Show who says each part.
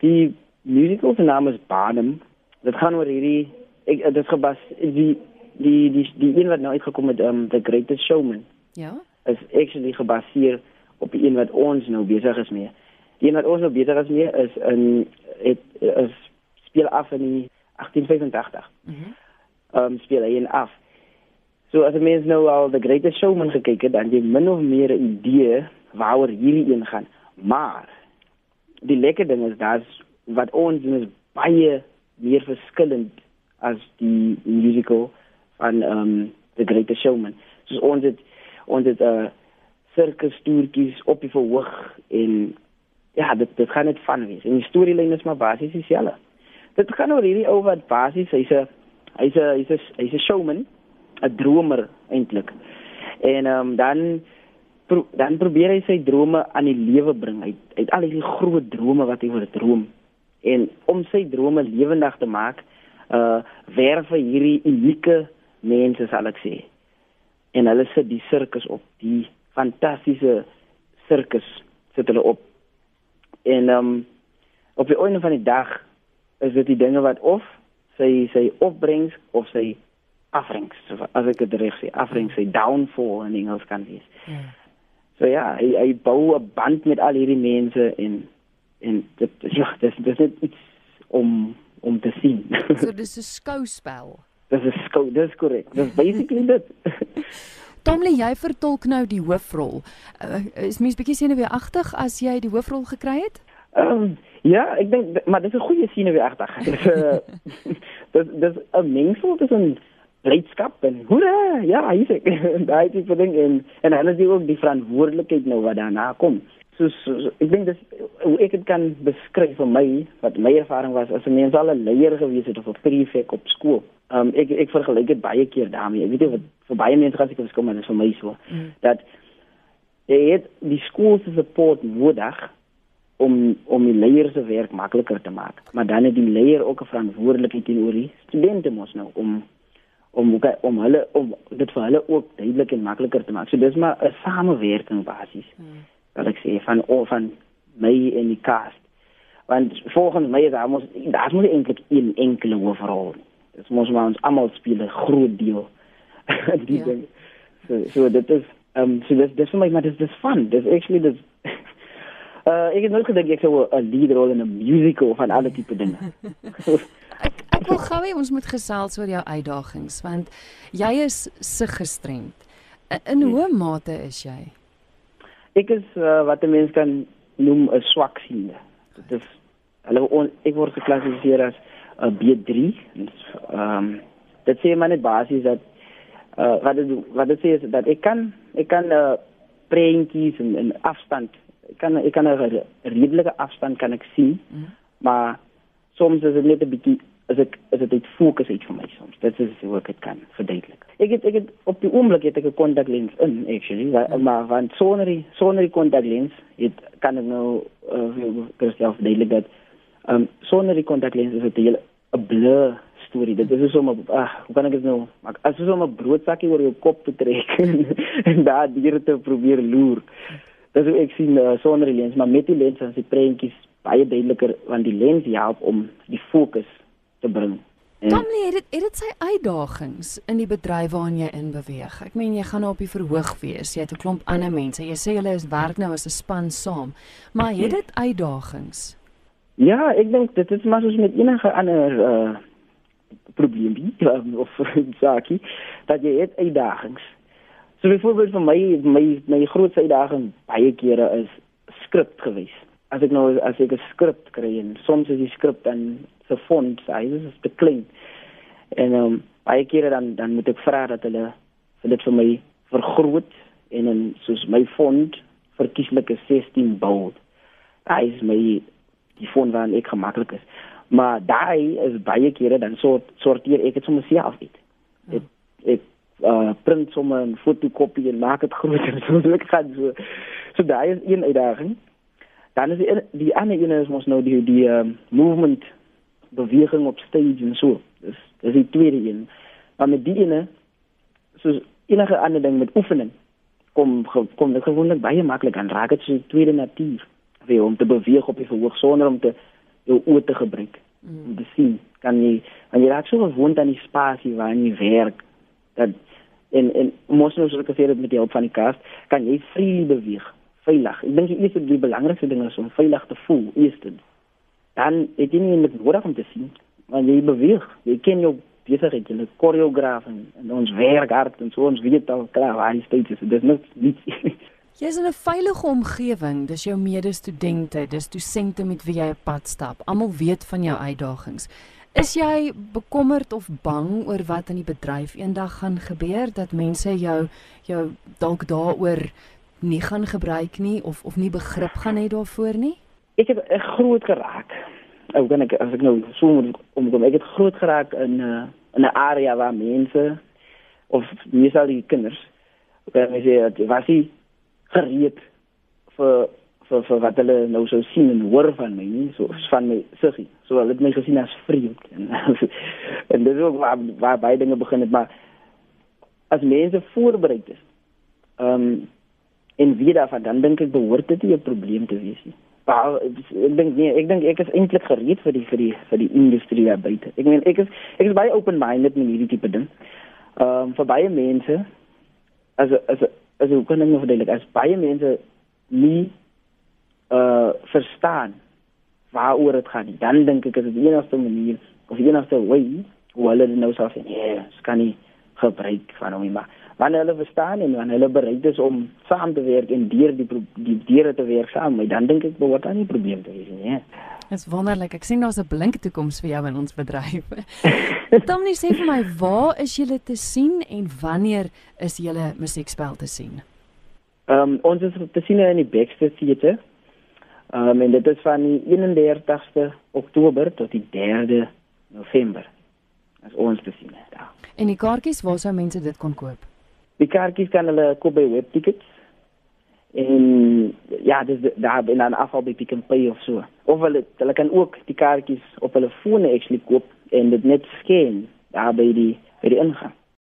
Speaker 1: die musical se naam is Barnum. Dit gaan oor hierdie ek dit gebas die die die die een wat nou uitgekom het um The Greatest Showman.
Speaker 2: Ja.
Speaker 1: Is actually gebaseer op die een wat ons nou besig is mee. Die een wat ons nou besig is mee is in het is speel af in die 1885. Mhm. Mm um speel hy in af. So as 'n mens nou al The Greatest Showman gekyk het, dan jy min of meer 'n idee waaroor hierdie een gaan. Maar die lekker ding is daar's wat ons doen is baie meer verskillend as die musical van um The Greatest Showman. So ons het ons het 'n uh, sirkus toertjies op die verhoog en ja, dit dit gaan net van wees. En die storielyn is maar basies dieselfde. Dit gaan oor hierdie ou wat basies hy's 'n hy's 'n hy's 'n hy's 'n showman, 'n dromer eintlik. En ehm um, dan pro, dan probeer hy sy drome aan die lewe bring. Hy het al hierdie groot drome wat hy wil droom. En om sy drome lewendig te maak, uh werf hy hierdie unieke mense sal ek sê. En hulle sit die sirkus op, die fantastiese sirkus sit hulle op. En um, op die einde van die dag is dit die dinge wat of sy sy opbrengs of sy afbrengs, as ek dit reg sê, afbrengs sy downfall in Engels kan wees. Ja. So ja, hy hy bou 'n band met al hierdie mense en en dit ja, dis dis net iets om om te sien.
Speaker 2: so dis 'n skouspel.
Speaker 1: Dis 'n skou, dis korrek. Dis basically dit.
Speaker 2: Tomle, jy vertolk nou die hoofrol. Uh, is mens bietjie senuweeagtig as jy die hoofrol gekry het?
Speaker 1: Ehm um, ja, ek dink maar dis 'n goeie senuweeagtig. Dis 'n dis dis 'n mengsel tussen blydskap en hoera, ja, hier's ek. Daai tipe ding en en hulle sien ook die verantwoordelikheid nou wat daarna kom. So, so, so ek dink dis hoe ek dit kan beskryf vir my wat my ervaring was as 'n mens al 'n leier gewees het of 'n prefek op skool. Um ek ek vergelyk dit baie keer daarmee. Ek weet nie wat vir baie mense gaan seker verskil maar dit is vir my so mm. dat jy het die skool se support nodig om om die leiers se werk makliker te maak. Maar dan het die leier ook 'n verantwoordelikheid teenoor die studente mos nou om om om hulle om dit vir hulle ook duidelik en makliker te maak. So dis maar 'n samewerking basies. Hmm. Wat ek sê van of van my en die cast. Want volgens my daar moet daar moet eintlik een enkele hoofrol. Dit moet maar ons almal speel 'n groot deel. die ja. ding. So so dit is ehm um, so dis dis vir my maar dis dis fun. Dis actually dis uh ek het nooit gedink ek sou 'n lead rol in 'n musical van alle tipe dinge.
Speaker 2: Ek wil gou hê ons moet gesels oor jou uitdagings want jy is sig gestremd. In hoe mate is jy?
Speaker 1: Ek is uh, wat 'n mens kan noem 'n swaksiende. Dit is hulle ek word geklassifiseer as 'n B3. Ehm um, dit sê maar net basies dat uh, wat dit wat dit sê is dat ek kan ek kan uh, prentjies en, en afstand ek kan ek kan 'n redelike afstand kan ek sien. Mm. Maar soms is dit net 'n bietjie is ek is dit uit fokus uit vir my soms. Dit is hoe ek dit kan verduidelik. Ek het ek het op die oomblik het ek 'n kontaklens in actually, hmm. maar van sonder die sonder die kontaklens, dit kan ek nou uh, Christelf verduidelik dat ehm um, sonder die kontaklens is dit 'n blur storie. Dit is so 'n ah, hoe kan ek dit nou maak? As jy so 'n broodsakkie oor jou kop te trek en daar diere te probeer loer. Dis hoe ek sien uh, sonder die lens, maar met die lens as die prentjies baie duideliker want die lens help om die fokus te bring.
Speaker 2: Tommy, het dit het dit sy uitdagings in die bedryf waarin jy in beweeg. Ek meen jy gaan nou op die verhoog wees. Jy het 'n klomp ander mense. Jy sê julle is werk nou as 'n span saam. Maar het dit uitdagings?
Speaker 1: Ja, ek dink dit is maar soos met enige ander uh probleem of saakie dat jy het uitdagings. So byvoorbeeld vir my my my grootste uitdaging baie kere is skrip geweest as ek nou as ek 'n skrip kry en soms is die skrip dan se font size is te klein. En ehm um, baie kere dan dan moet ek vra dat hulle vir dit vir my vergroot en in soos my font verkieslike 16 bold. Daai is my die font wat ek gemaklik is. Maar daai is baie kere dan sort sorteer ek dit sommer self uit. Ek ek uh print sommer 'n fotokopie en maak dit groter so ek gaan so so daai is een uitdaging. Dan is die die ander een is mos nou die die um, movement beweging op stage en so. Dis dis die tweede een. Maar met die ene soos enige ander ding met oefening kom kom dit gewoonlik baie maklik aan raak dit so tweede natuur. Wie om te beweeg op die verhoog sonder om te jou oë te gebruik mm. om te sien. Kan jy want jy raak so gewoond aan die spasie waar jy werk dat en en mos nou soos ek gesê het met die hulp van die kaart, kan jy vrye beweeg, veilig. Ek dink die eerste die belangrikste ding is om veilig te voel, eerstens. Dan het jy nie net nodig om te sien, want jy beweeg. Jy ken jou besigheid, jy is koreograaf en, en ons werk hard en so ons weet al klaar waar jy steeds is. Dis net nie
Speaker 2: Jy is in 'n veilige omgewing, dis jou medestudente, dis dosente met wie jy op pad stap. Almal weet van jou uitdagings. Is jy bekommerd of bang oor wat in die bedryf eendag gaan gebeur dat mense jou jou dalk daaroor nie gaan gebruik nie of of nie begrip gaan hê daarvoor nie?
Speaker 1: Ek het 'n groot geraak. Ek kan ek as ek nou so moet omkom, ek het groot geraak in 'n uh, in 'n area waar mense of meestal die kinders, ek wil sê, was hy gereed vir vir vir wat hulle nou sou sien en hoor van my nie so van my siggie. So hulle het my gesien as vriend en en dis ook waar, waar baie dinge begin het maar as mense voorberei is ehm um, en wie daarvan dan dink ek behoort dit nie 'n probleem te wees nie maar ek dink nee ek dink ek is eintlik gereed vir die vir die vir die industrie daar buite ek meen ek is ek is baie open minded met hierdie tipe ding ehm um, vir baie mense as as as hoe kan ek nou verduidelik as baie mense nie uh verstaan waaroor dit gaan. Dan dink ek is dit die enigste manier of die enigste way hoe hulle nou sou sê, nee, skan nie gebruik van hom maar wanneer hulle verstaan en wanneer hulle bereid is om saam te werk en deur die die deure te werk saam, dan dink ek behoort daar nie probleem te wees nie.
Speaker 2: Dit is wonderlik. Ek sien daar's 'n blinke toekoms vir jou in ons bedryf. Tom, net sê vir my, waar is julle te sien en wanneer is julle musiekspel te sien?
Speaker 1: Ehm um, ons is te sien in die Baxter Theater Um, en dit is van die 31ste Oktober tot die 3de November. As ons te sien. Ja.
Speaker 2: En die kaartjies, waar sou mense dit kon koop?
Speaker 1: Die kaartjies kan hulle koop by Webtickets. En ja, dis daar in 'n afval by Pick n Pay of so. Of hulle hulle kan ook die kaartjies op hulle fone actually koop en dit net scan daar by die by die ingang.